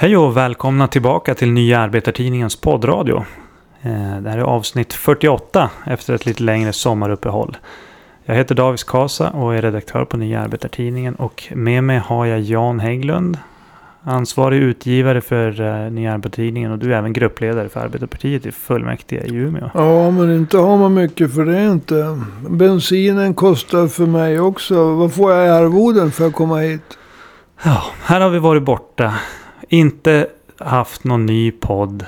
Hej och välkomna tillbaka till Nya Arbetartidningens poddradio. Eh, det här är avsnitt 48 efter ett lite längre sommaruppehåll. Jag heter Davis Kasa och är redaktör på Nya Arbetartidningen och med mig har jag Jan Hägglund, ansvarig utgivare för uh, Nya Arbetartidningen och du är även gruppledare för Arbetarpartiet i fullmäktige i Umeå. Ja, men inte har man mycket för det inte. Bensinen kostar för mig också. Vad får jag i arvoden för att komma hit? Ja, här har vi varit borta. Inte haft någon ny podd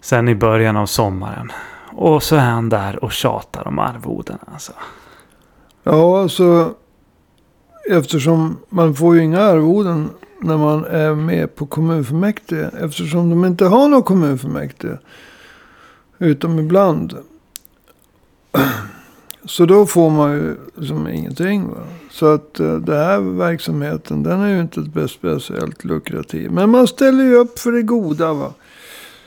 sen i början av sommaren. Och så är han där och tjatar om arvoden alltså. Ja, alltså. Eftersom man får ju inga arvoden när man är med på kommunfullmäktige. Eftersom de inte har någon kommunfullmäktige. Utom ibland. Så då får man ju liksom ingenting. Va? Så att uh, den här verksamheten den är ju inte speciellt lukrativ. Men man ställer ju upp för det goda va.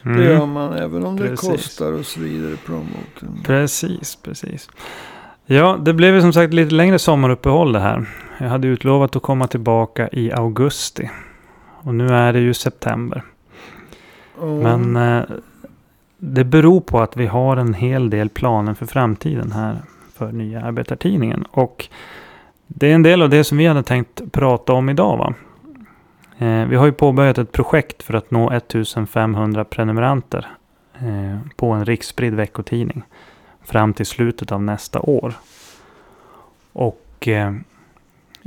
Mm. Det gör man även om precis. det kostar och så vidare i plånboken. Precis, precis. Ja, det blev ju som sagt lite längre sommaruppehåll det här. Jag hade utlovat att komma tillbaka i augusti. Och nu är det ju september. Oh. Men eh, det beror på att vi har en hel del planer för framtiden här för Nya Arbetartidningen. Och det är en del av det som vi hade tänkt prata om idag. Va? Eh, vi har ju påbörjat ett projekt för att nå 1500 prenumeranter eh, på en riksspridd veckotidning fram till slutet av nästa år. Och eh,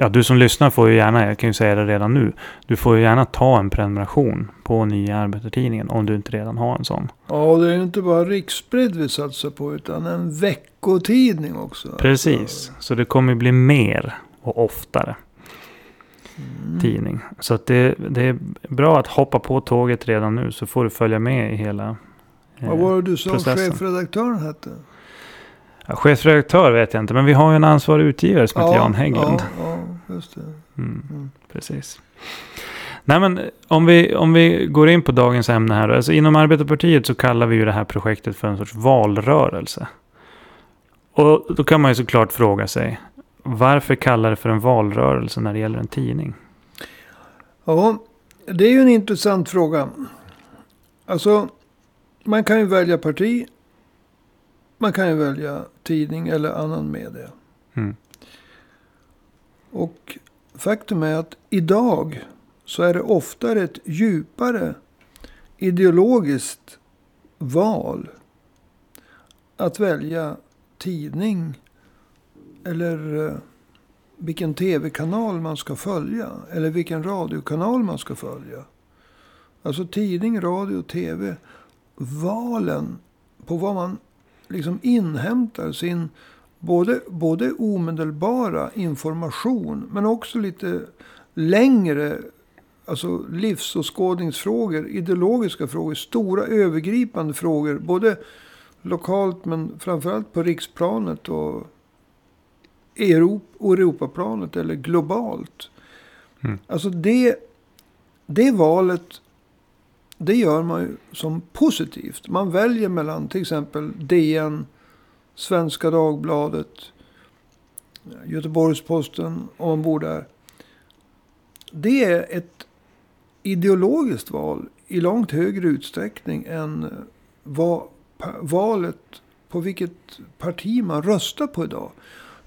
ja, du som lyssnar får ju gärna, jag kan ju säga det redan nu, du får ju gärna ta en prenumeration på Nya Arbetartidningen om du inte redan har en sån. Ja, det är ju inte bara riksspridd vi satsar på utan en veckotidning också. Precis, så det kommer bli mer och oftare. Mm. Tidning. Så att det, det är bra att hoppa på tåget redan nu så får du följa med i hela eh, Vad var det du sa chefredaktören hette? Ja, chefredaktör vet jag inte, men vi har ju en ansvarig utgivare som ja, heter Jan Hägglund. Ja, ja, just det. Mm, mm. Precis. Nej, men om vi, om vi går in på dagens ämne här. Alltså inom Arbetarpartiet så kallar vi ju det här projektet för en sorts valrörelse. Och då kan man ju såklart fråga sig. Varför kalla det för en valrörelse när det gäller en tidning? Ja, det är ju en intressant fråga. Alltså, man kan ju välja parti man kan ju välja tidning eller annan media. Mm. Och faktum är att idag så är det oftare ett djupare ideologiskt val. Att välja tidning eller eh, vilken tv-kanal man ska följa. Eller vilken radiokanal man ska följa. Alltså tidning, radio, tv. Valen på vad man liksom inhämtar sin både, både omedelbara information men också lite längre alltså livsåskådningsfrågor, ideologiska frågor, stora övergripande frågor. Både lokalt men framförallt på riksplanet och Europaplanet eller globalt. Mm. Alltså det, det valet det gör man ju som positivt. Man väljer mellan till exempel DN, Svenska Dagbladet, Göteborgs-Posten om man bor där. Det är ett ideologiskt val i långt högre utsträckning än eh, vad, valet på vilket parti man röstar på idag.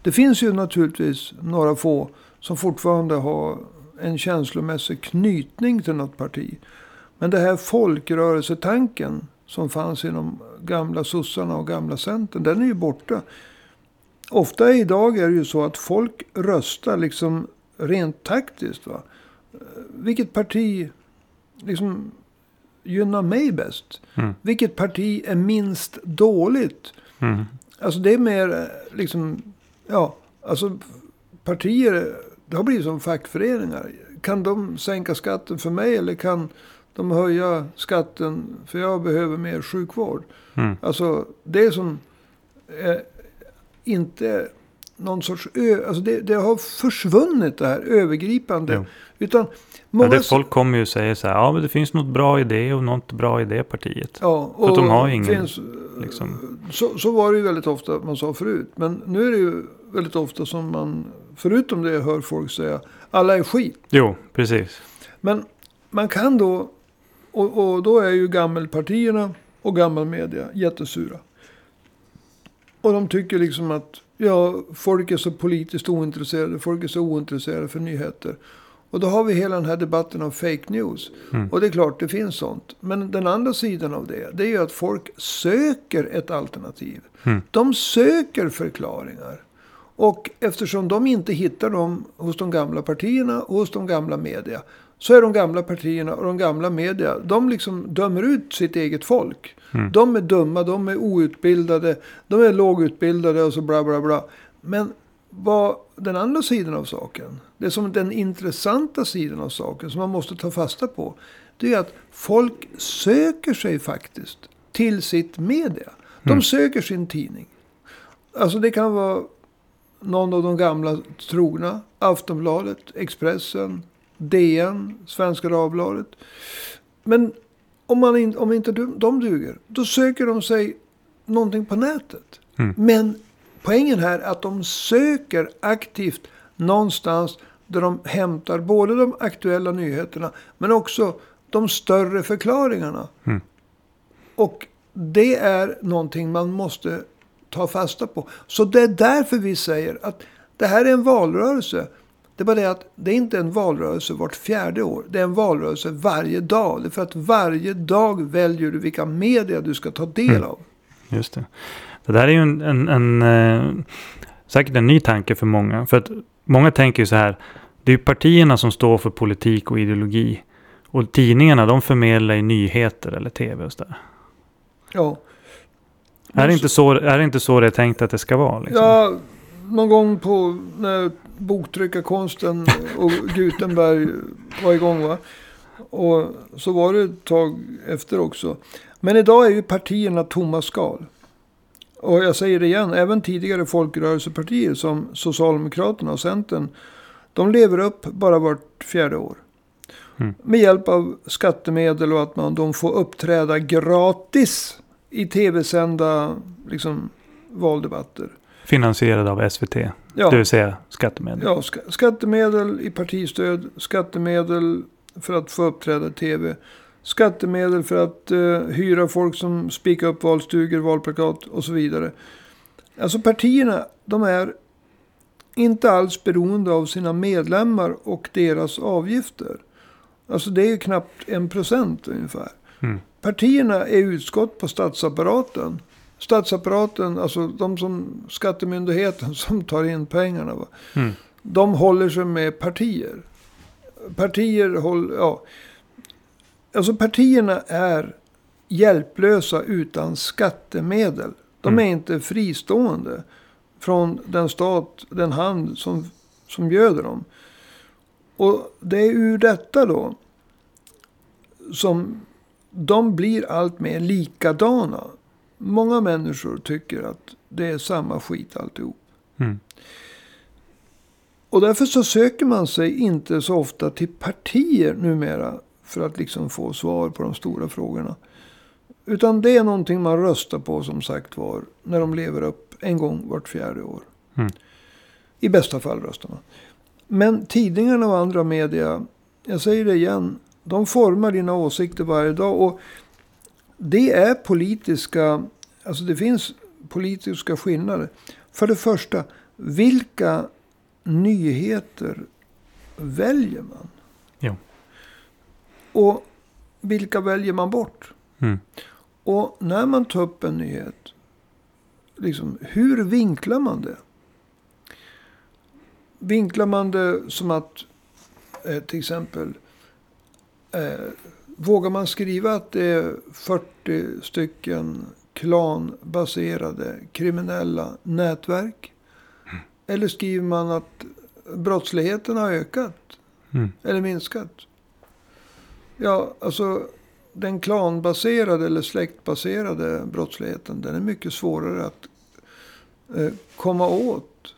Det finns ju naturligtvis några få som fortfarande har en känslomässig knytning till något parti. Men det här folkrörelsetanken som fanns inom gamla sossarna och gamla centern, den är ju borta. Ofta idag är det ju så att folk röstar liksom rent taktiskt. Va? Vilket parti liksom gynnar mig bäst? Mm. Vilket parti är minst dåligt? Mm. Alltså det är mer liksom, ja, alltså partier, det har blivit som fackföreningar. Kan de sänka skatten för mig eller kan de höja skatten för jag behöver mer sjukvård. Mm. Alltså det är som eh, inte någon sorts ö, alltså det, det, har försvunnit det här övergripande. Jo. Utan många... Ja, det folk kommer ju säga så här, ja men det finns något bra i det och något bra i det partiet. Ja, och för de har ingen, finns, liksom... så, så var det ju väldigt ofta man sa förut. Men nu är det ju väldigt ofta som man, förutom det hör folk säga, alla är skit. Jo, precis. Men man kan då, och, och då är ju gammelpartierna och gammalmedia jättesura. Och de tycker liksom att ja, folk är så politiskt ointresserade, folk är så ointresserade för nyheter. Och då har vi hela den här debatten om fake news. Mm. Och det är klart, det finns sånt. Men den andra sidan av det, det är ju att folk söker ett alternativ. Mm. De söker förklaringar. Och eftersom de inte hittar dem hos de gamla partierna och hos de gamla media. Så är de gamla partierna och de gamla media, de liksom dömer ut sitt eget folk. Mm. De är dumma, de är outbildade, de är lågutbildade och så bla bla bla. Men vad den andra sidan av saken, det som den intressanta sidan av saken som man måste ta fasta på. Det är att folk söker sig faktiskt till sitt media. De Mm. söker sin tidning. Alltså det kan vara någon av de gamla trogna. Aftonbladet, Expressen, DN, Svenska Dagbladet. Men om, man in, om inte de, de duger, då söker de sig någonting på nätet. Mm. Men poängen här är att de söker aktivt någonstans där de hämtar både de aktuella nyheterna men också de större förklaringarna. Mm. Och det är någonting man måste ta fasta på. Så det är därför vi säger att det här är en valrörelse. Det är bara det att det är inte en valrörelse vart fjärde år. Det är en valrörelse varje dag. Det är för att varje dag väljer du vilka media du ska ta del Mm. av. Just det. Det där är ju en, en, en eh, säkert en ny tanke för många. För att många tänker ju så här. Det är ju partierna som står för politik och ideologi. Och tidningarna de förmedlar ju nyheter eller tv och sådär. Ja. Är det, inte så, är det inte så det är tänkt att det ska vara? Liksom? Ja, någon gång på när boktryckarkonsten och Gutenberg var igång va. Och så var det ett tag efter också. Men idag är ju partierna tomma skal. Och jag säger det igen, även tidigare folkrörelsepartier som Socialdemokraterna och Centern. De lever upp bara vart fjärde år. Mm. Med hjälp av skattemedel och att man, de får uppträda gratis i tv-sända liksom, valdebatter. Finansierade av SVT. Ja. Det vill säga skattemedel. Ja, ska- skattemedel i partistöd, skattemedel för att få uppträda i tv. Skattemedel för att eh, hyra folk som spikar upp valstugor, valplakat och så vidare. Alltså partierna, de är inte alls beroende av sina medlemmar och deras avgifter. Alltså det är knappt en procent ungefär. Mm. Partierna är utskott på statsapparaten. Statsapparaten, alltså de som skattemyndigheten som tar in pengarna. Va? Mm. De håller sig med partier. Partier håller, ja. Alltså partierna är hjälplösa utan skattemedel. De Mm. är inte fristående från den stat, den hand som, som göder dem. Och det är ur detta då som de blir allt mer likadana. Många människor tycker att det är samma skit alltihop. Mm. Och därför så söker man sig inte så ofta till partier numera. För att liksom få svar på de stora frågorna. Utan det är någonting man röstar på som sagt var. När de lever upp en gång vart fjärde år. Mm. I bästa fall röstar man. Men tidningarna och andra media. Jag säger det igen. De formar dina åsikter varje dag. Och det är politiska. Alltså det finns politiska skillnader. För det första. Vilka nyheter väljer man? Jo. Och vilka väljer man bort? Mm. Och när man tar upp en nyhet. Liksom, hur vinklar man det? Vinklar man det som att eh, till exempel. Eh, vågar man skriva att det är 40 stycken klanbaserade kriminella nätverk? Eller skriver man att brottsligheten har ökat Mm. eller minskat? Ja, alltså den klanbaserade eller släktbaserade brottsligheten. Den är mycket svårare att eh, komma åt.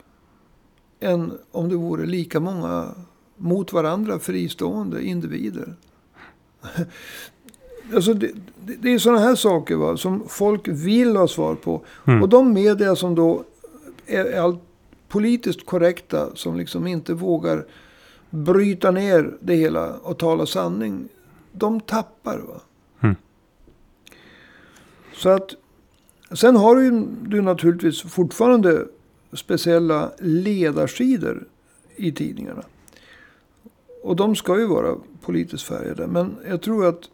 Än om det vore lika många mot varandra fristående individer. Alltså det, det, är sådana här saker va, som folk vill ha svar på. Mm. Och de media som då är, allt politiskt korrekta. Som liksom inte vågar bryta ner det hela och tala sanning. de tappar. Va? Mm. Så att. Sen har du du naturligtvis fortfarande speciella ledarsidor i tidningarna. Och de ska ju vara politiskt färgade. Men jag tror att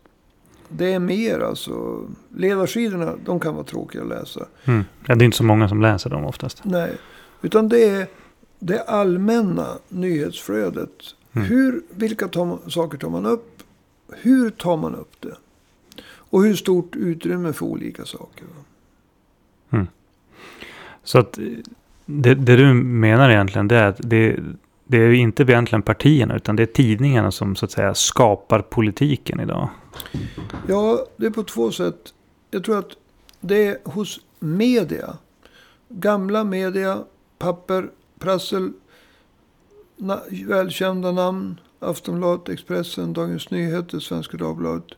det är mer alltså. Ledarsidorna, de kan vara tråkiga att läsa. Mm. Ja, det är inte så många som läser dem oftast. Nej, utan det är det allmänna nyhetsflödet. Mm. Hur, vilka tar man, saker tar man upp? Hur tar man upp det? Och hur stort utrymme för olika saker. va? Så att eh, det, det du menar egentligen det är att det, det är ju inte egentligen partierna utan det är tidningarna som så att säga skapar politiken idag. Ja, det är på två sätt. Jag tror att det är hos media. Gamla media, papper, prassel, na, välkända namn. Aftonbladet, Expressen, Dagens Nyheter, Svenska Dagbladet.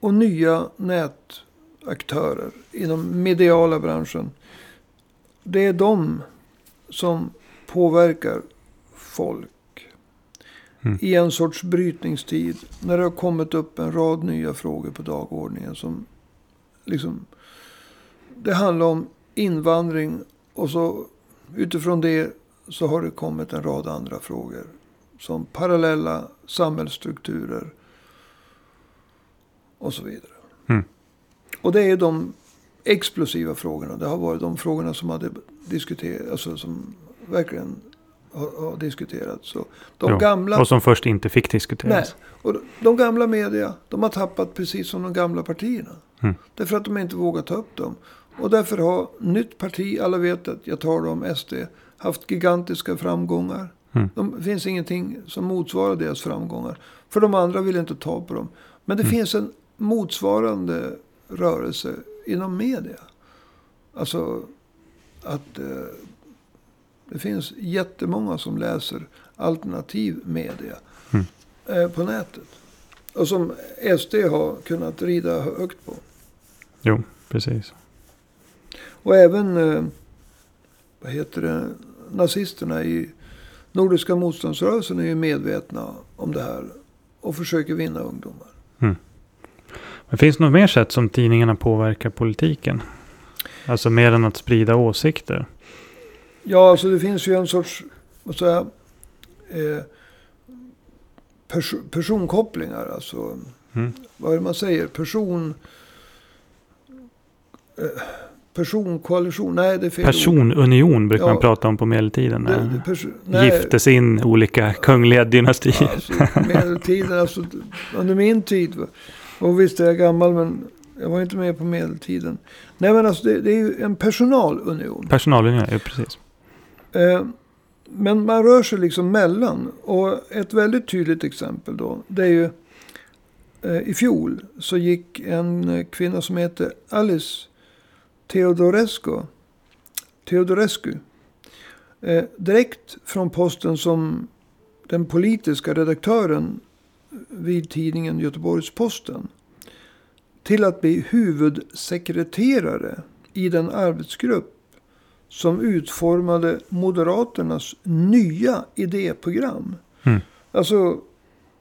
Och nya nätaktörer inom mediala branschen. Det är de som påverkar folk. Mm. I en sorts brytningstid. När det har kommit upp en rad nya frågor på dagordningen. Som liksom. Det handlar om invandring. Och så utifrån det så har det kommit en rad andra frågor. Som parallella samhällsstrukturer. Och så vidare. Mm. Och det är de explosiva frågorna. Det har varit de frågorna som hade diskuterats. Alltså som verkligen har, har diskuterats. Så de Jo, gamla... Och som först inte fick Nej, diskuteras. och de gamla media, de har tappat precis som de gamla partierna. Mm. Därför att de inte vågat ta upp dem. Och därför har nytt parti, alla vet att jag talar om SD, haft gigantiska framgångar. Mm. De, det finns ingenting som motsvarar deras framgångar. För de andra vill inte ta på dem. Men det Mm. finns en motsvarande rörelse inom media. Alltså att eh, det finns jättemånga som läser alternativ media Mm. eh, på nätet. Och som SD har kunnat rida högt på. Jo, precis. Och även, eh, vad heter det, nazisterna i Nordiska motståndsrörelsen är ju medvetna om det här. Och försöker vinna ungdomar. Men finns det något mer sätt som tidningarna påverkar politiken? Alltså mer än att sprida åsikter. Ja, alltså det finns ju en sorts, vad säger jag, eh, pers personkopplingar. Alltså, Mm. vad är det man säger? Person... Eh, personkoalition, nej det är fel ord. Personunion brukar Ja. man prata om på medeltiden. Det, det nej, giftes in olika kungliga dynastier. Alltså, medeltiden, alltså under min tid. Och visst är jag gammal men jag var inte med på medeltiden. Nej men alltså det, det är ju en personalunion. Personalunion, ja precis. Eh, men man rör sig liksom mellan. Och ett väldigt tydligt exempel då. Det är ju. Eh, I fjol så gick en eh, kvinna som heter Alice Teodorescu. Teodorescu. Direkt från posten som den politiska redaktören vid tidningen Göteborgs-Posten. Till att bli huvudsekreterare i den arbetsgrupp som utformade Moderaternas nya idéprogram. Mm. Alltså,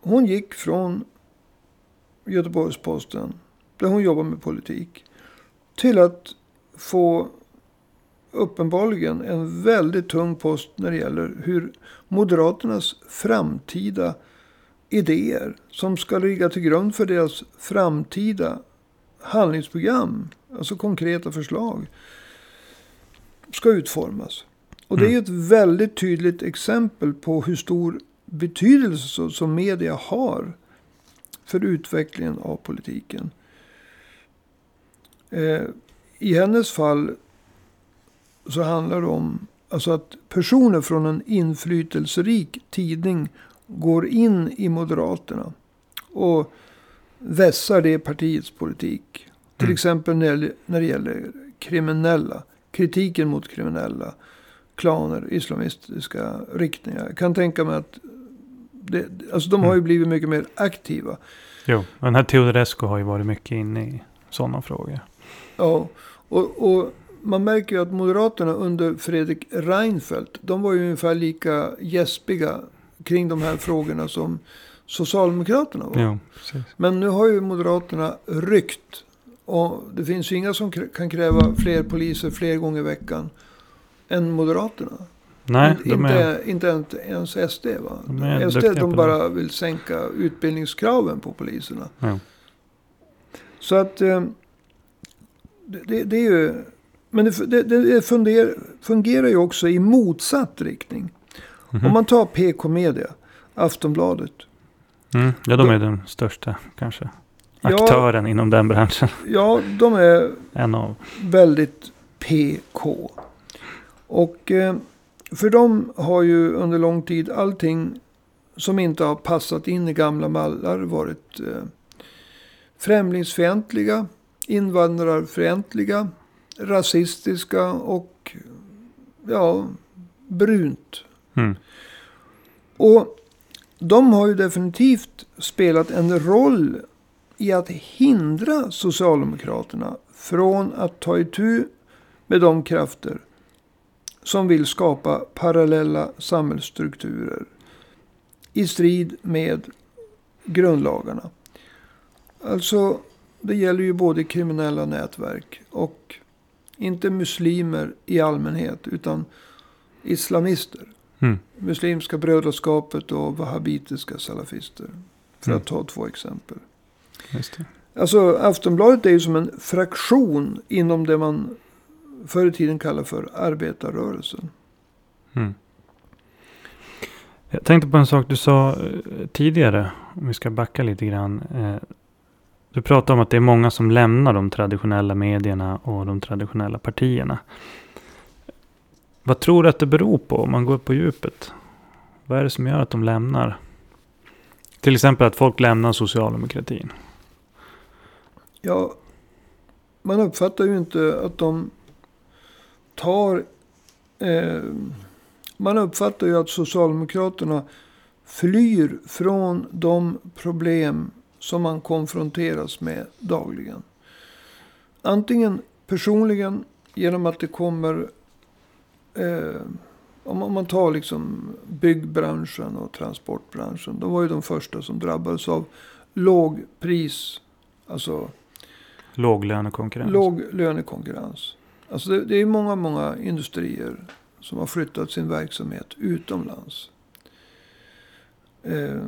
hon gick från Göteborgs-Posten, där hon jobbar med politik, till att få uppenbarligen en väldigt tung post när det gäller hur Moderaternas framtida idéer som ska ligga till grund för deras framtida handlingsprogram, alltså konkreta förslag, ska utformas. Och det är ju ett väldigt tydligt exempel på hur stor betydelse som media har för utvecklingen av politiken. Eh, I hennes fall så handlar det om alltså att personer från en inflytelserik tidning går in i Moderaterna och vässar det partiets politik. Till Mm. exempel när, det- när det gäller kriminella. Kritiken mot kriminella klaner, islamistiska riktningar. Jag kan tänka mig att det, alltså de har ju Mm. blivit mycket mer aktiva. Jo, och den här Teodorescu har ju varit mycket inne i sådana frågor. Ja, och, och man märker ju att Moderaterna under Fredrik Reinfeldt, de var ju ungefär lika gäspiga kring de här frågorna som, Socialdemokraterna var. Ja, precis. Men nu har ju Moderaterna ryckt. Och det finns ju inga som kan kräva fler poliser fler gånger i veckan än Moderaterna. Nej, inte, de är... inte ens SD va? De är SD de bara vill sänka utbildningskraven på poliserna. Ja. Så att eh, det, det, är ju... Men det, det, funder, fungerar ju också i motsatt riktning. Mhm. Om man tar PK Media, Aftonbladet. Mm, ja, de är den största kanske. Ja. Aktören inom den branschen. Ja, de är En av. väldigt PK. Och eh, för dem har ju under lång tid allting som inte har passat in i gamla mallar varit eh, främlingsfientliga, invandrarfientliga, rasistiska och ja, brunt. Mm. Och de har ju definitivt spelat en roll i att hindra Socialdemokraterna från att ta itu med de krafter som vill skapa parallella samhällsstrukturer i strid med grundlagarna. Alltså, det gäller ju både kriminella nätverk och inte muslimer i allmänhet utan islamister. Mm. Muslimska brödraskapet och wahhabitiska salafister. För Mm. att ta två exempel. Just det. Alltså Aftonbladet är ju som en fraktion inom det man förr i tiden kallade för arbetarrörelsen. Mm. Jag tänkte på en sak du sa eh, tidigare. Om vi ska backa lite grann. Eh, Du pratade om att det är många som lämnar de traditionella medierna och de traditionella partierna. Vad tror du att det beror på om man går på djupet? Vad är det som gör att de lämnar? Till exempel att folk lämnar socialdemokratin. Ja, man uppfattar ju inte att de tar... Eh, man uppfattar ju att Socialdemokraterna flyr från de problem som man konfronteras med dagligen. Antingen personligen genom att det kommer... Eh, om om man tar liksom byggbranschen och transportbranschen. De var ju de första som drabbades av lågpris. Alltså Låglönekonkurrens. låg lönekonkurrens. Alltså det, det är många, många industrier som har flyttat sin verksamhet utomlands. Eh,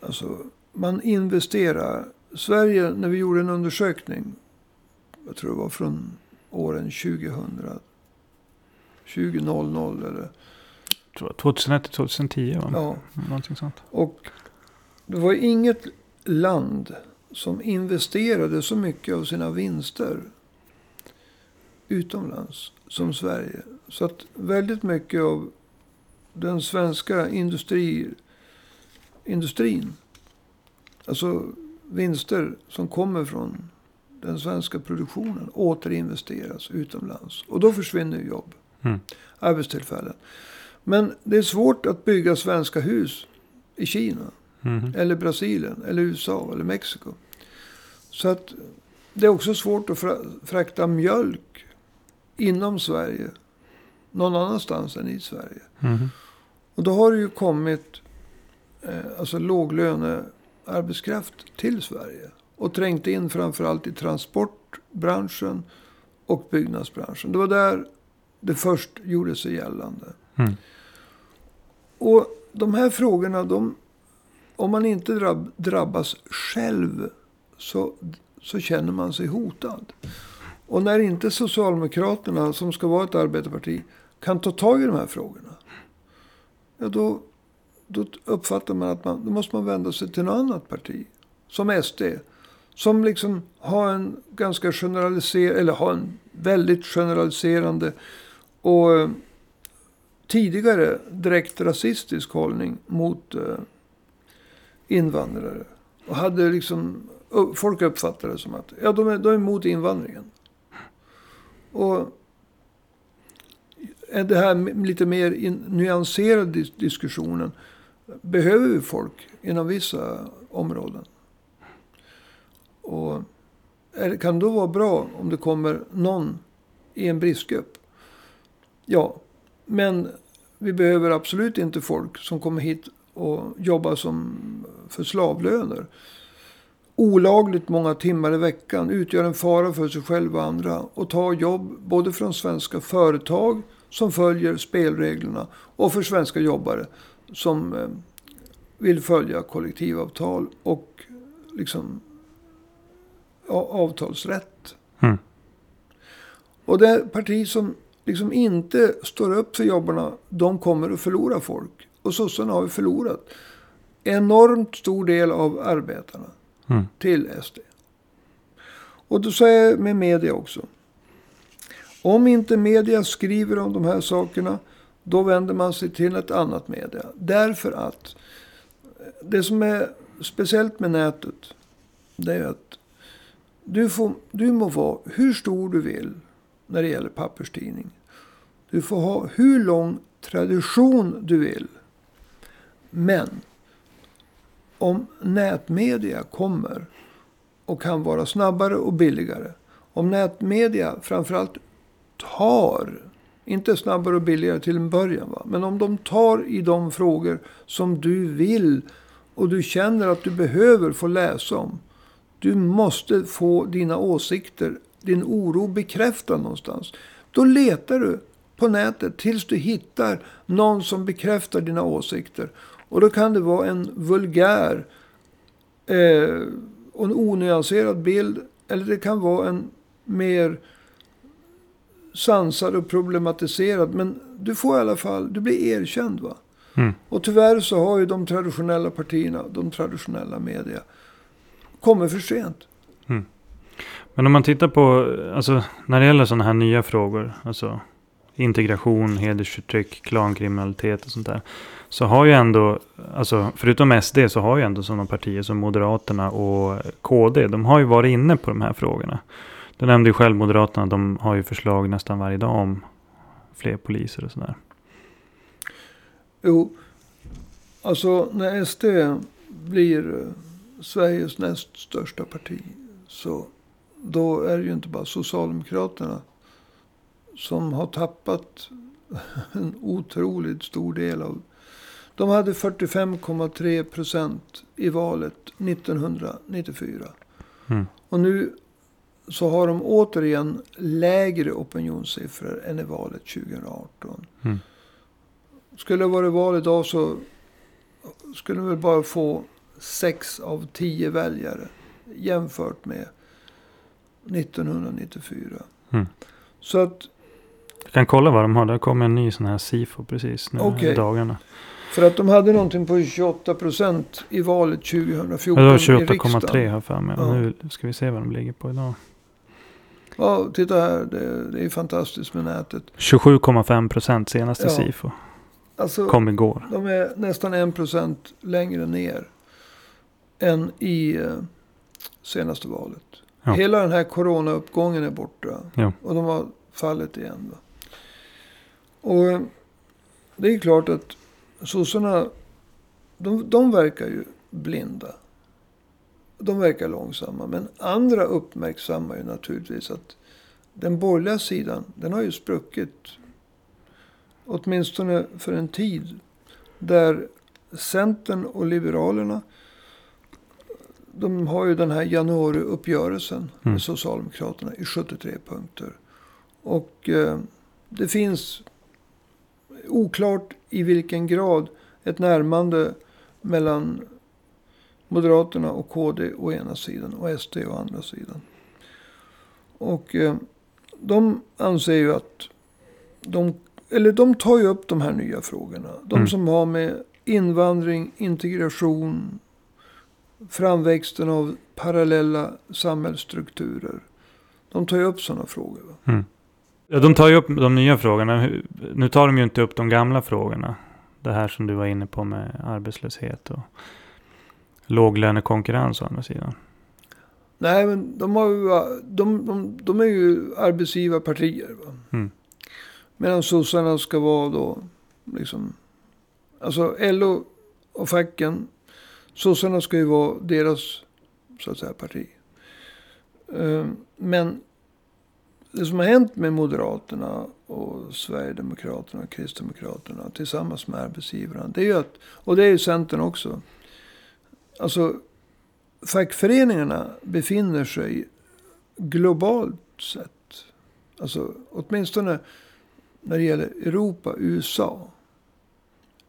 alltså man investerar. Sverige, när vi gjorde en undersökning. Jag tror det var från åren 2000. 2000 eller 2001 till 2010 va? ja. Någonting sånt. Och det var inget land som investerade så mycket av sina vinster utomlands som Sverige. Så att väldigt mycket av den svenska industri, industrin, alltså vinster som kommer från den svenska produktionen återinvesteras utomlands. Och då försvinner jobb, Mm. arbetstillfällen. Men det är svårt att bygga svenska hus i Kina. Mhm. Eller Brasilien, eller USA, eller Mexiko. Så att det är också svårt att fra- frakta mjölk inom Sverige. Någon annanstans än i Sverige. Mhm. Och då har det ju kommit eh, alltså låglönearbetskraft till Sverige. Och trängt in framförallt i transportbranschen och byggnadsbranschen. Det var där det först gjorde sig gällande. Mm. Och de här frågorna, de, om man inte drabb, drabbas själv så, så känner man sig hotad. Och när inte Socialdemokraterna, som ska vara ett arbetarparti, kan ta tag i de här frågorna. Ja, då, då uppfattar man att man, då måste man vända sig till något annat parti. Som SD. Som liksom har en ganska generaliserande, eller har en väldigt generaliserande och eh, tidigare direkt rasistisk hållning mot eh, invandrare. Och hade liksom, folk uppfattar det som att ja, de, är, de är emot invandringen. Och är det här lite mer in, nyanserade diskussionen. Behöver vi folk inom vissa områden? Och är, kan det då vara bra om det kommer någon i en bristgrupp? Ja, men vi behöver absolut inte folk som kommer hit och jobbar som för slavlöner. Olagligt många timmar i veckan utgör en fara för sig själv och andra och tar jobb både från svenska företag som följer spelreglerna och för svenska jobbare som eh, vill följa kollektivavtal och liksom avtalsrätt. Mm. Och det parti som liksom inte står upp för jobbarna, de kommer att förlora folk. Och sossarna har ju förlorat enormt stor del av arbetarna Mm. till SD. Och då säger jag med media också. Om inte media skriver om de här sakerna, då vänder man sig till ett annat media. Därför att eh, det som är speciellt med nätet, det är att du, får, du må vara hur stor du vill när det gäller papperstidning. Du får ha hur lång tradition du vill. Men om nätmedia kommer och kan vara snabbare och billigare. Om nätmedia framförallt tar, inte snabbare och billigare till en början, va? men om de tar i de frågor som du vill och du känner att du behöver få läsa om. Du måste få dina åsikter, din oro bekräftad någonstans. Då letar du på nätet tills du hittar någon som bekräftar dina åsikter. Och då kan det vara en vulgär eh, och en onyanserad bild. Eller det kan vara en mer sansad och problematiserad. Men du får i alla fall, du blir erkänd va. Mm. Och tyvärr så har ju de traditionella partierna, de traditionella media, kommit för sent. Men om man tittar på, alltså när det gäller sådana här nya frågor, alltså integration, hedersförtryck, klankriminalitet och sånt där. Så har ju ändå, alltså förutom SD så har ju ändå sådana partier som Moderaterna och KD, de har ju varit inne på de här frågorna. Du nämnde ju själv Moderaterna, de har ju förslag nästan varje dag om fler poliser och sådär. Jo, alltså när SD blir Sveriges näst största parti. Så då är det ju inte bara Socialdemokraterna som har tappat en otroligt stor del av. De hade 45,3 procent i valet 1994. Mm. Och nu så har de återigen lägre opinionssiffror än i valet 2018. Mm. Skulle det vara val idag så skulle de väl bara få sex av tio väljare jämfört med 1994. Mm. Så att kan kolla vad de har, det kommer en ny sån här SIFO precis nu Okej. i dagarna. för att de hade någonting på 28 procent i valet 2014 Ja, det var i 28,3 riksdagen. här för mig. Ja. Nu ska vi se vad de ligger på idag. Ja, titta här. Det, det är fantastiskt med nätet. 27,5 procent senaste Ja. SIFO. Alltså, Kom igår. de är nästan en procent längre ner än i eh, senaste valet. Ja. Hela den här coronauppgången är borta. Ja. Och de har fallit igen. Va? Och det är klart att sossarna, de, de verkar ju blinda. De verkar långsamma. Men andra uppmärksammar ju naturligtvis att den borgerliga sidan, den har ju spruckit. Åtminstone för en tid. Där Centern och Liberalerna, de har ju den här januariuppgörelsen Mm. med Socialdemokraterna i 73 punkter. Och eh, det finns oklart i vilken grad ett närmande mellan Moderaterna och KD å ena sidan och SD å andra sidan. Och eh, de anser ju att de, eller de tar ju upp de här nya frågorna. De Mm. som har med invandring, integration, framväxten av parallella samhällsstrukturer. De tar ju upp sådana frågor. Mm. Ja, de tar ju upp de nya frågorna. Nu tar de ju inte upp de gamla frågorna. Det här som du var inne på med arbetslöshet och låglönekonkurrens å andra sidan. Nej, men de, har ju, de, de, de är ju arbetsgivarpartier. Va? Mm. Medan sossarna ska vara då liksom... Alltså LO och facken. Sossarna ska ju vara deras så att säga parti. Eh, Men det som har hänt med Moderaterna och Sverigedemokraterna och Kristdemokraterna tillsammans med arbetsgivarna. Det är ju att, och det är ju Centern också. Alltså fackföreningarna befinner sig globalt sett. Alltså åtminstone när det gäller Europa, USA.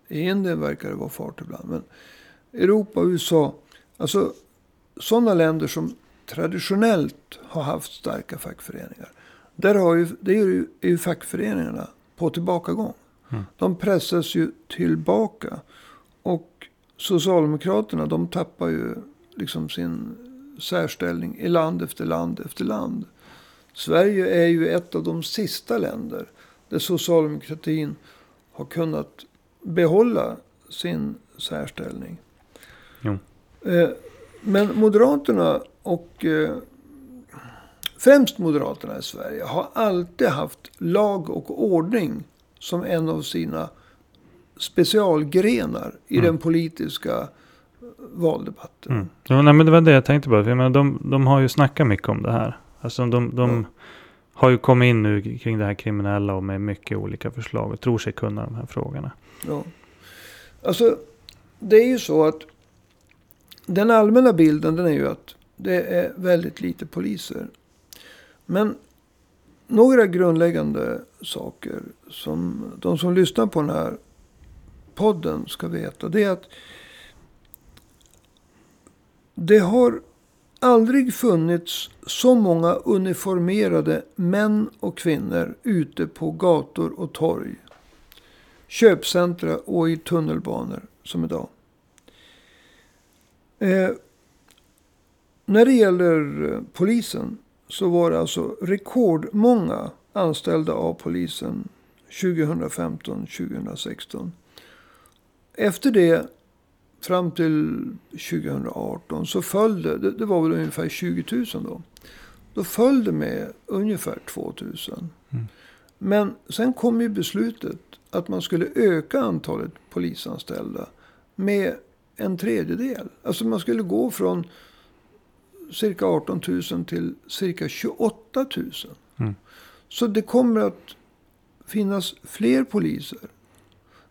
I Indien verkar det vara fart ibland. Men Europa och USA. Alltså sådana länder som traditionellt har haft starka fackföreningar. Där har ju, det är ju, är ju fackföreningarna på tillbakagång. Mm. De pressas ju tillbaka. Och Socialdemokraterna de tappar ju liksom sin särställning i land efter land efter land. Sverige är ju ett av de sista länder där socialdemokratin har kunnat behålla sin särställning. Eh, men Moderaterna och eh, främst Moderaterna i Sverige har alltid haft lag och ordning som en av sina specialgrenar i mm. den politiska valdebatten. Mm. Ja, nej, men det var det jag tänkte på. Jag menar, de, de har ju snackat mycket om det här. Alltså de, de mm. har ju kommit in nu kring det här kriminella och med mycket olika förslag och tror sig kunna de här frågorna. Ja. Alltså, det är ju så att den allmänna bilden den är ju att det är väldigt lite poliser. Men några grundläggande saker som de som lyssnar på den här podden ska veta. Det är att det har aldrig funnits så många uniformerade män och kvinnor ute på gator och torg. Köpcentra och i tunnelbanor som idag. Eh, när det gäller polisen så var det alltså rekordmånga anställda av polisen 2015-2016. Efter det, fram till 2018, så föll det, det, var väl ungefär 20 000 då. Då föll det med ungefär 2 000. Mm. Men sen kom ju beslutet att man skulle öka antalet polisanställda med en tredjedel. Alltså man skulle gå från cirka 18 000 till cirka 28 000. Mm. Så det kommer att finnas fler poliser.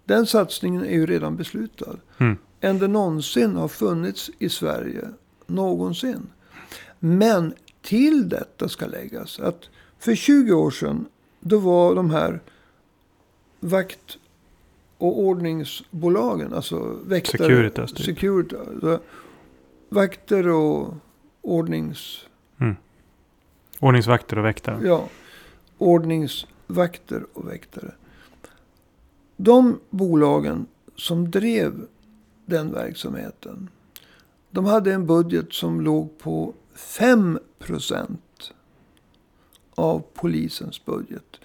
Den satsningen är ju redan beslutad. Mm. Än det någonsin har funnits i Sverige. Någonsin. Men till detta ska läggas att för 20 år sedan. Då var de här vakt och ordningsbolagen. Alltså väktare. Securitas. Typ. Security, vakter och ordnings... Mm. Ordningsvakter och väktare. Ja. Ordningsvakter och väktare. De bolagen som drev den verksamheten. De hade en budget som låg på 5 procent av polisens budget.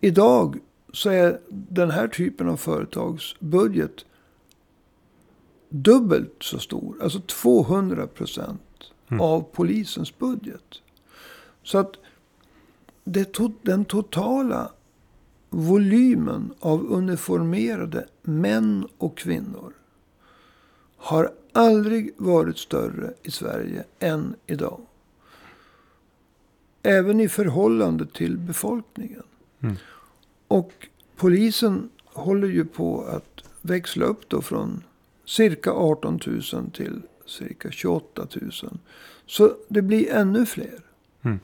Idag så är den här typen av företags budget dubbelt så stor. Alltså 200 procent mm. av polisens budget. Så att det to den totala volymen av uniformerade män och kvinnor har aldrig varit större i Sverige än idag. Även i förhållande till befolkningen. Mm. Och polisen håller ju på att växla upp då från cirka 18 000 till cirka 28 000. Så det blir ännu fler. Mm.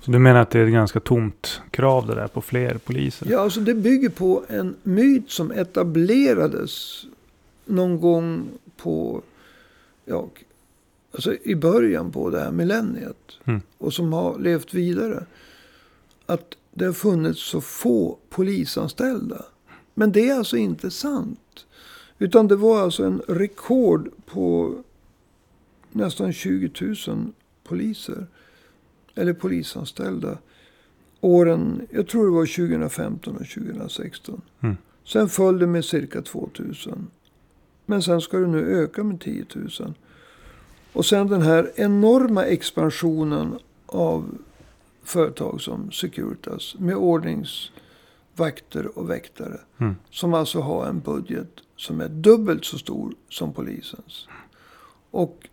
Så du menar att det är ett ganska tomt krav det där på fler poliser? Ja, alltså det bygger på en myt som etablerades någon gång på, ja, alltså i början på det här millenniet. Mm. Och som har levt vidare. Att det har funnits så få polisanställda. Men det är alltså inte sant. Utan det var alltså en rekord på nästan 20 000 poliser. Eller polisanställda. Åren, jag tror det var 2015 och 2016. Mm. Sen föll det med cirka 2 000. Men sen ska det nu öka med 10 000. Och sen den här enorma expansionen av företag som Securitas. Med ordningsvakter och väktare. Mm. Som alltså har en budget som är dubbelt så stor som polisens. Och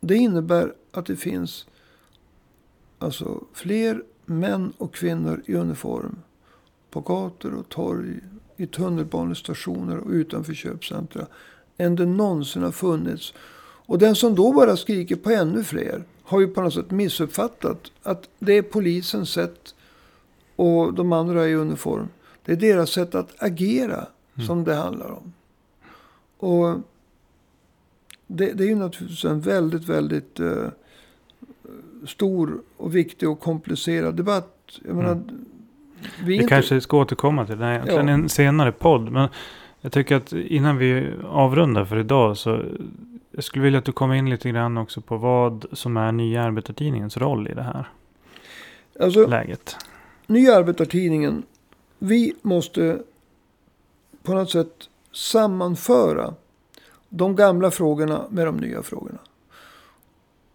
det innebär att det finns alltså fler män och kvinnor i uniform. På gator och torg, i tunnelbanestationer och utanför köpcentra. Än det någonsin har funnits. Och den som då bara skriker på ännu fler. Har ju på något sätt missuppfattat att det är polisens sätt. Och de andra i uniform. Det är deras sätt att agera Mm. som det handlar om. Och det, det är ju naturligtvis en väldigt, väldigt eh, stor och viktig och komplicerad debatt. Jag menar, Mm. vi Vi inte, kanske ska återkomma till det här egentligen i Ja. en senare podd. Men jag tycker att innan vi avrundar för idag så jag skulle vilja att du kommer in lite grann också på vad som är Nya Arbetartidningens roll i det här alltså, läget. Nya Arbetartidningen. Vi måste på något sätt sammanföra de gamla frågorna med de nya frågorna.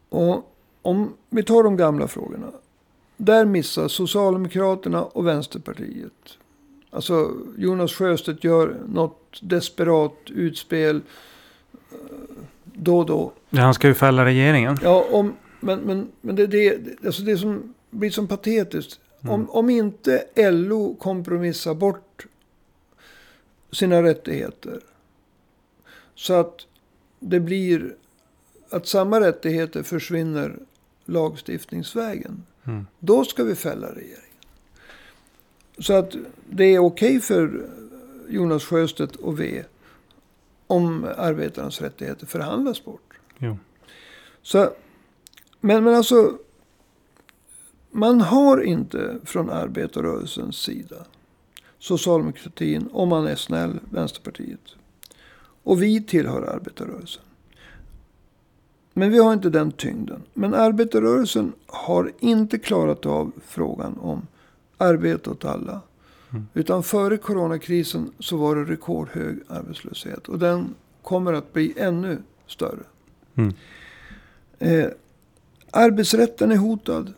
Och om vi tar de gamla frågorna. Där missar Socialdemokraterna och Vänsterpartiet. Alltså Jonas Sjöstedt gör något desperat utspel eh, då och då. Ja, han ska ju fälla regeringen. Ja, om, men, men, men det, det, alltså det som blir som patetiskt. Mm. Om, om inte LO kompromissar bort sina rättigheter. Så att det blir att samma rättigheter försvinner lagstiftningsvägen. Mm. Då ska vi fälla regeringen. Så att det är okej för Jonas Sjöstedt och V. Om arbetarnas rättigheter förhandlas bort. Jo. Så, men, men alltså. Man har inte från arbetarrörelsens sida. Socialdemokratin, om man är snäll, Vänsterpartiet. Och vi tillhör arbetarrörelsen. Men vi har inte den tyngden. Men arbetarrörelsen har inte klarat av frågan om arbete åt alla. Mm. Utan före coronakrisen så var det rekordhög arbetslöshet. Och den kommer att bli ännu större. Mm. Eh, arbetsrätten är hotad.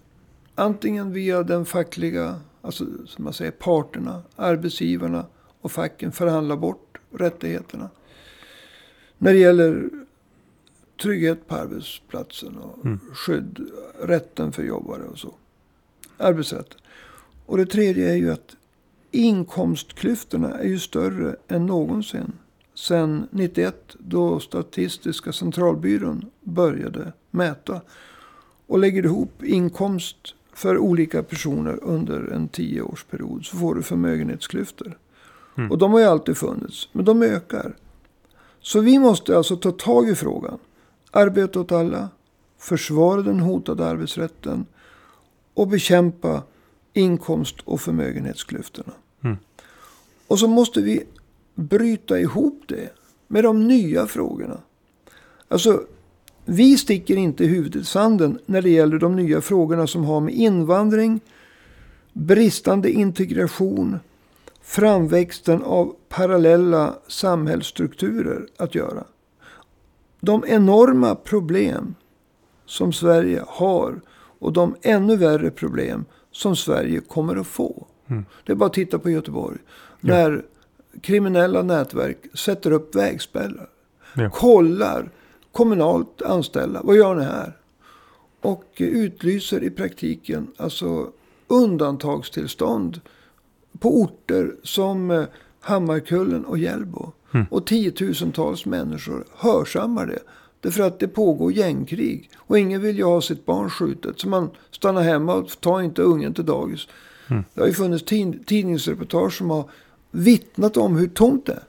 Antingen via den fackliga, alltså som man säger parterna, arbetsgivarna och facken förhandlar bort rättigheterna. När det gäller trygghet på arbetsplatsen och Mm. skydd, rätten för jobbare och så. Arbetsrätten. Och det tredje är ju att inkomstklyftorna är ju större än någonsin. Sen 91 då Statistiska centralbyrån började mäta. Och lägger du ihop inkomst för olika personer under en tioårsperiod så får du förmögenhetsklyftor. Mm. Och de har ju alltid funnits, men de ökar. Så vi måste alltså ta tag i frågan. Arbete åt alla, försvara den hotade arbetsrätten och bekämpa inkomst och förmögenhetsklyftorna. Mm. Och så måste vi bryta ihop det med de nya frågorna. Alltså, vi sticker inte huvudet i sanden när det gäller de nya frågorna som har med invandring, bristande integration, framväxten av parallella samhällsstrukturer att göra. De enorma problem som Sverige har och de ännu värre problem som Sverige kommer att få. Mm. Det är bara att titta på Göteborg. Ja. När kriminella nätverk sätter upp vägspärrar. Ja. Kollar kommunalt anställda. Vad gör ni här? Och utlyser i praktiken alltså undantagstillstånd på orter som eh, Hammarkullen och Hjällbo. Mm. Och tiotusentals människor hörsammar det. Därför att det pågår gängkrig. Och ingen vill ju ha sitt barn skjutet. Så man stannar hemma och tar inte ungen till dagis. Mm. Det har ju funnits tid- tidningsreportage som har vittnat om hur tomt det är.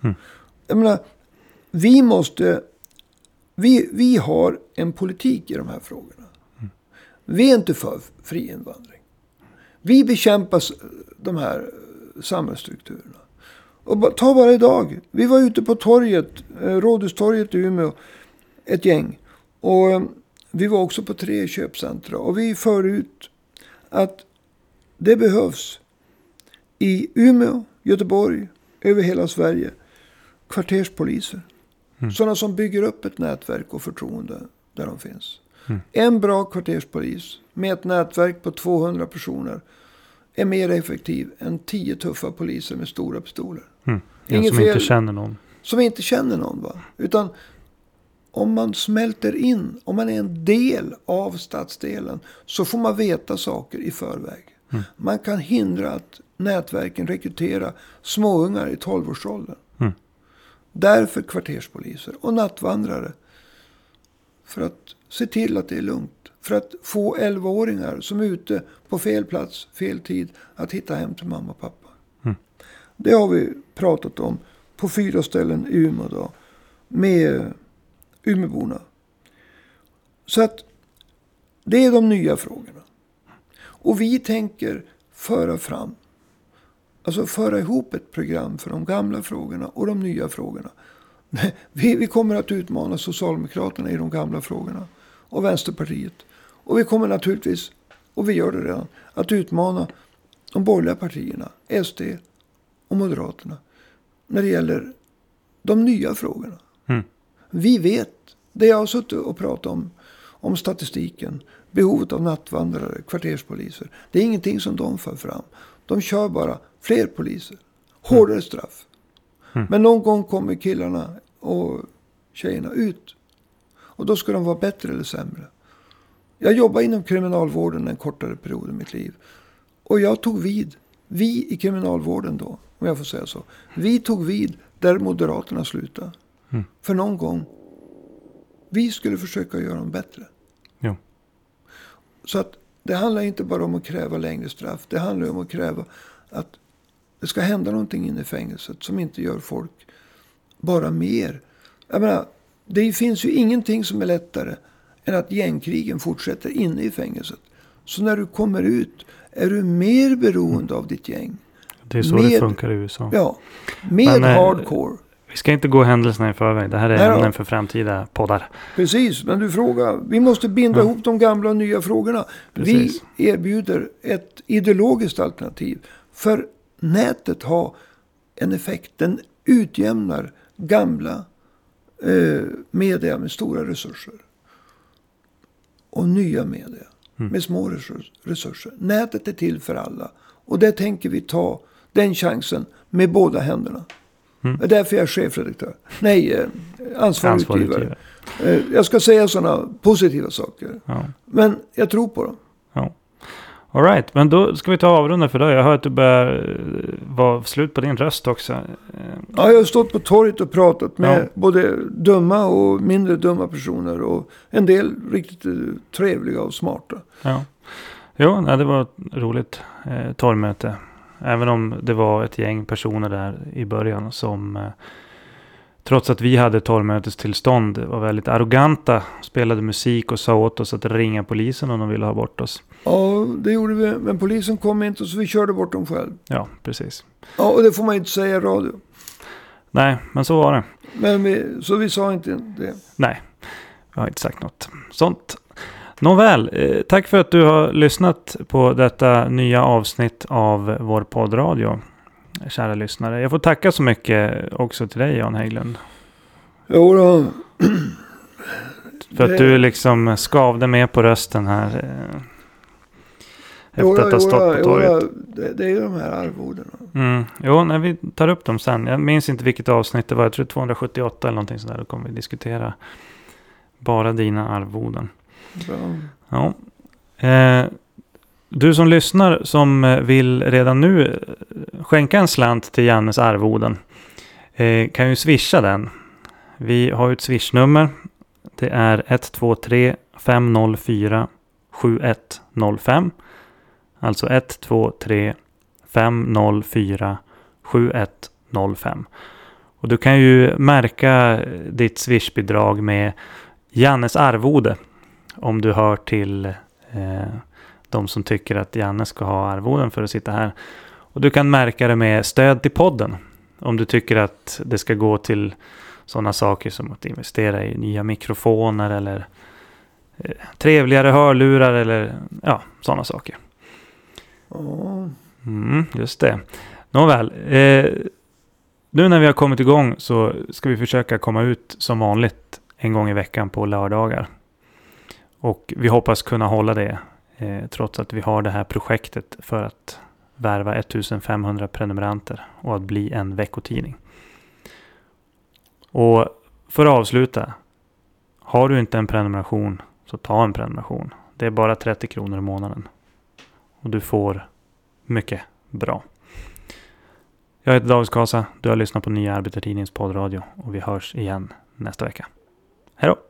Mm. Jag menar, vi måste... Vi, vi har en politik i de här frågorna. Vi är inte för fri invandring. Vi bekämpar s- de här eh, samhällsstrukturerna. Och ta bara idag. Vi var ute på torget, eh, Rådhustorget i Umeå, ett gäng. Och eh, vi var också på tre köpcentra. Och vi för ut att det behövs i Umeå, Göteborg, över hela Sverige kvarterspoliser. Mm. Sådana som bygger upp ett nätverk och förtroende där de finns. Mm. En bra kvarterspolis med ett nätverk på 200 personer är mer effektiv än tio tuffa poliser med stora pistoler. Mm. En som inte fel. känner någon. Som inte känner någon. Va? Utan om man smälter in, om man är en del av stadsdelen, så får man veta saker i förväg. Mm. Man kan hindra att nätverken rekryterar småungar i 12-årsåldern. Mm. Därför kvarterspoliser och nattvandrare. För att se till att det är lugnt. För att få 11-åringar som är ute på fel plats, fel tid, att hitta hem till mamma och pappa. Mm. Det har vi pratat om på fyra ställen i Umeå då. Med Umeåborna. Så att det är de nya frågorna. Och vi tänker föra fram, alltså föra ihop ett program för de gamla frågorna och de nya frågorna. Vi, vi kommer att utmana Socialdemokraterna i de gamla frågorna och Vänsterpartiet. Och vi kommer naturligtvis, och vi gör det redan, att utmana de borgerliga partierna, SD och Moderaterna, när det gäller de nya frågorna. Mm. Vi vet, det jag har suttit och pratat om, om statistiken, behovet av nattvandrare, kvarterspoliser. Det är ingenting som de för fram. De kör bara fler poliser, hårdare straff. Mm. Men någon gång kommer killarna och tjejerna ut. Och då ska de vara bättre eller sämre. Jag jobbade inom kriminalvården en kortare period i mitt liv. Och jag tog vid. Vi i kriminalvården då, om jag får säga så. Vi tog vid där Moderaterna slutade. Mm. För någon gång. Vi skulle försöka göra dem bättre. Jo. Så att det handlar inte bara om att kräva längre straff. Det handlar om att kräva att det ska hända någonting inne i fängelset som inte gör folk bara mer. Jag menar, det finns ju ingenting som är lättare än att gängkrigen fortsätter inne i fängelset. Så när du kommer ut är du mer beroende av ditt gäng. Det är så Med- det funkar i USA. Ja, med Men, eh, hardcore. Vi ska inte gå händelserna i förväg. Det här är ämnen för framtida poddar. Precis, men du frågar. Vi måste binda Ja. ihop de gamla och nya frågorna. Precis. Vi erbjuder ett ideologiskt alternativ. För nätet har en effekt. Den utjämnar gamla eh, media med stora resurser. Och nya media Mm. med små resurs- resurser. Nätet är till för alla. Och det tänker vi ta den chansen med båda händerna. Mm. Det är därför jag är chefredaktör. Nej, eh, ansvarig Ansvarig utgivare. utgivare. Eh, Jag ska säga sådana positiva saker. Ja. Men jag tror på dem. All right, men då ska vi ta avrunda för idag. Jag hör att du börjar eh, vara slut på din röst också. Ja, jag har stått på torget och pratat med Ja. både dumma och mindre dumma personer. Och en del riktigt eh, trevliga och smarta. Ja. Jo, nej, det var ett roligt eh, torgmöte. Även om det var ett gäng personer där i början som eh, trots att vi hade torgmötestillstånd var väldigt arroganta. Spelade musik och sa åt oss att ringa polisen om de ville ha bort oss. Ja, det gjorde vi. Men polisen kom inte så vi körde bort dem själv. Ja, precis. Ja, och det får man inte säga i radio. Nej, men så var det. Men vi, så vi sa inte det. Nej, jag har inte sagt något sånt. Nåväl, eh, tack för att du har lyssnat på detta nya avsnitt av vår poddradio. Kära lyssnare. Jag får tacka så mycket också till dig Jan Hägglund. Jo då. För att du liksom skavde med på rösten här. eh, Efter då, att ha stått på torget. då. Det, det är ju de här arvodena. Mm. Jo, när vi tar upp dem sen. Jag minns inte vilket avsnitt det var. Jag tror 278 eller någonting sådär. Då kommer vi diskutera bara dina arvoden. Bra. Ja. Eh, du som lyssnar som eh, vill redan nu eh, skänka en slant till Jannes arvoden. Eh, kan ju swisha den. Vi har ju ett swishnummer. Det är 123 504 7105. Alltså 123 504 7105. Och du kan ju märka ditt swishbidrag med Jannes arvode. Om du hör till eh, de som tycker att Janne ska ha arvoden för att sitta här. Och du kan märka det med stöd till podden. Om du tycker att det ska gå till sådana saker som att investera i nya mikrofoner eller eh, trevligare hörlurar eller ja, sådana saker. Mm, just det. Nåväl. Eh, nu när vi har kommit igång så ska vi försöka komma ut som vanligt en gång i veckan på lördagar. Och vi hoppas kunna hålla det eh, trots att vi har det här projektet för att värva 1500 prenumeranter och att bli en veckotidning. Och för att avsluta Har du inte en prenumeration så ta en prenumeration. Det är bara 30 kronor i månaden. Och du får mycket bra. Jag heter David Skasa. Du har lyssnat på Nya Arbetartidningens poddradio och vi hörs igen nästa vecka. Hej då!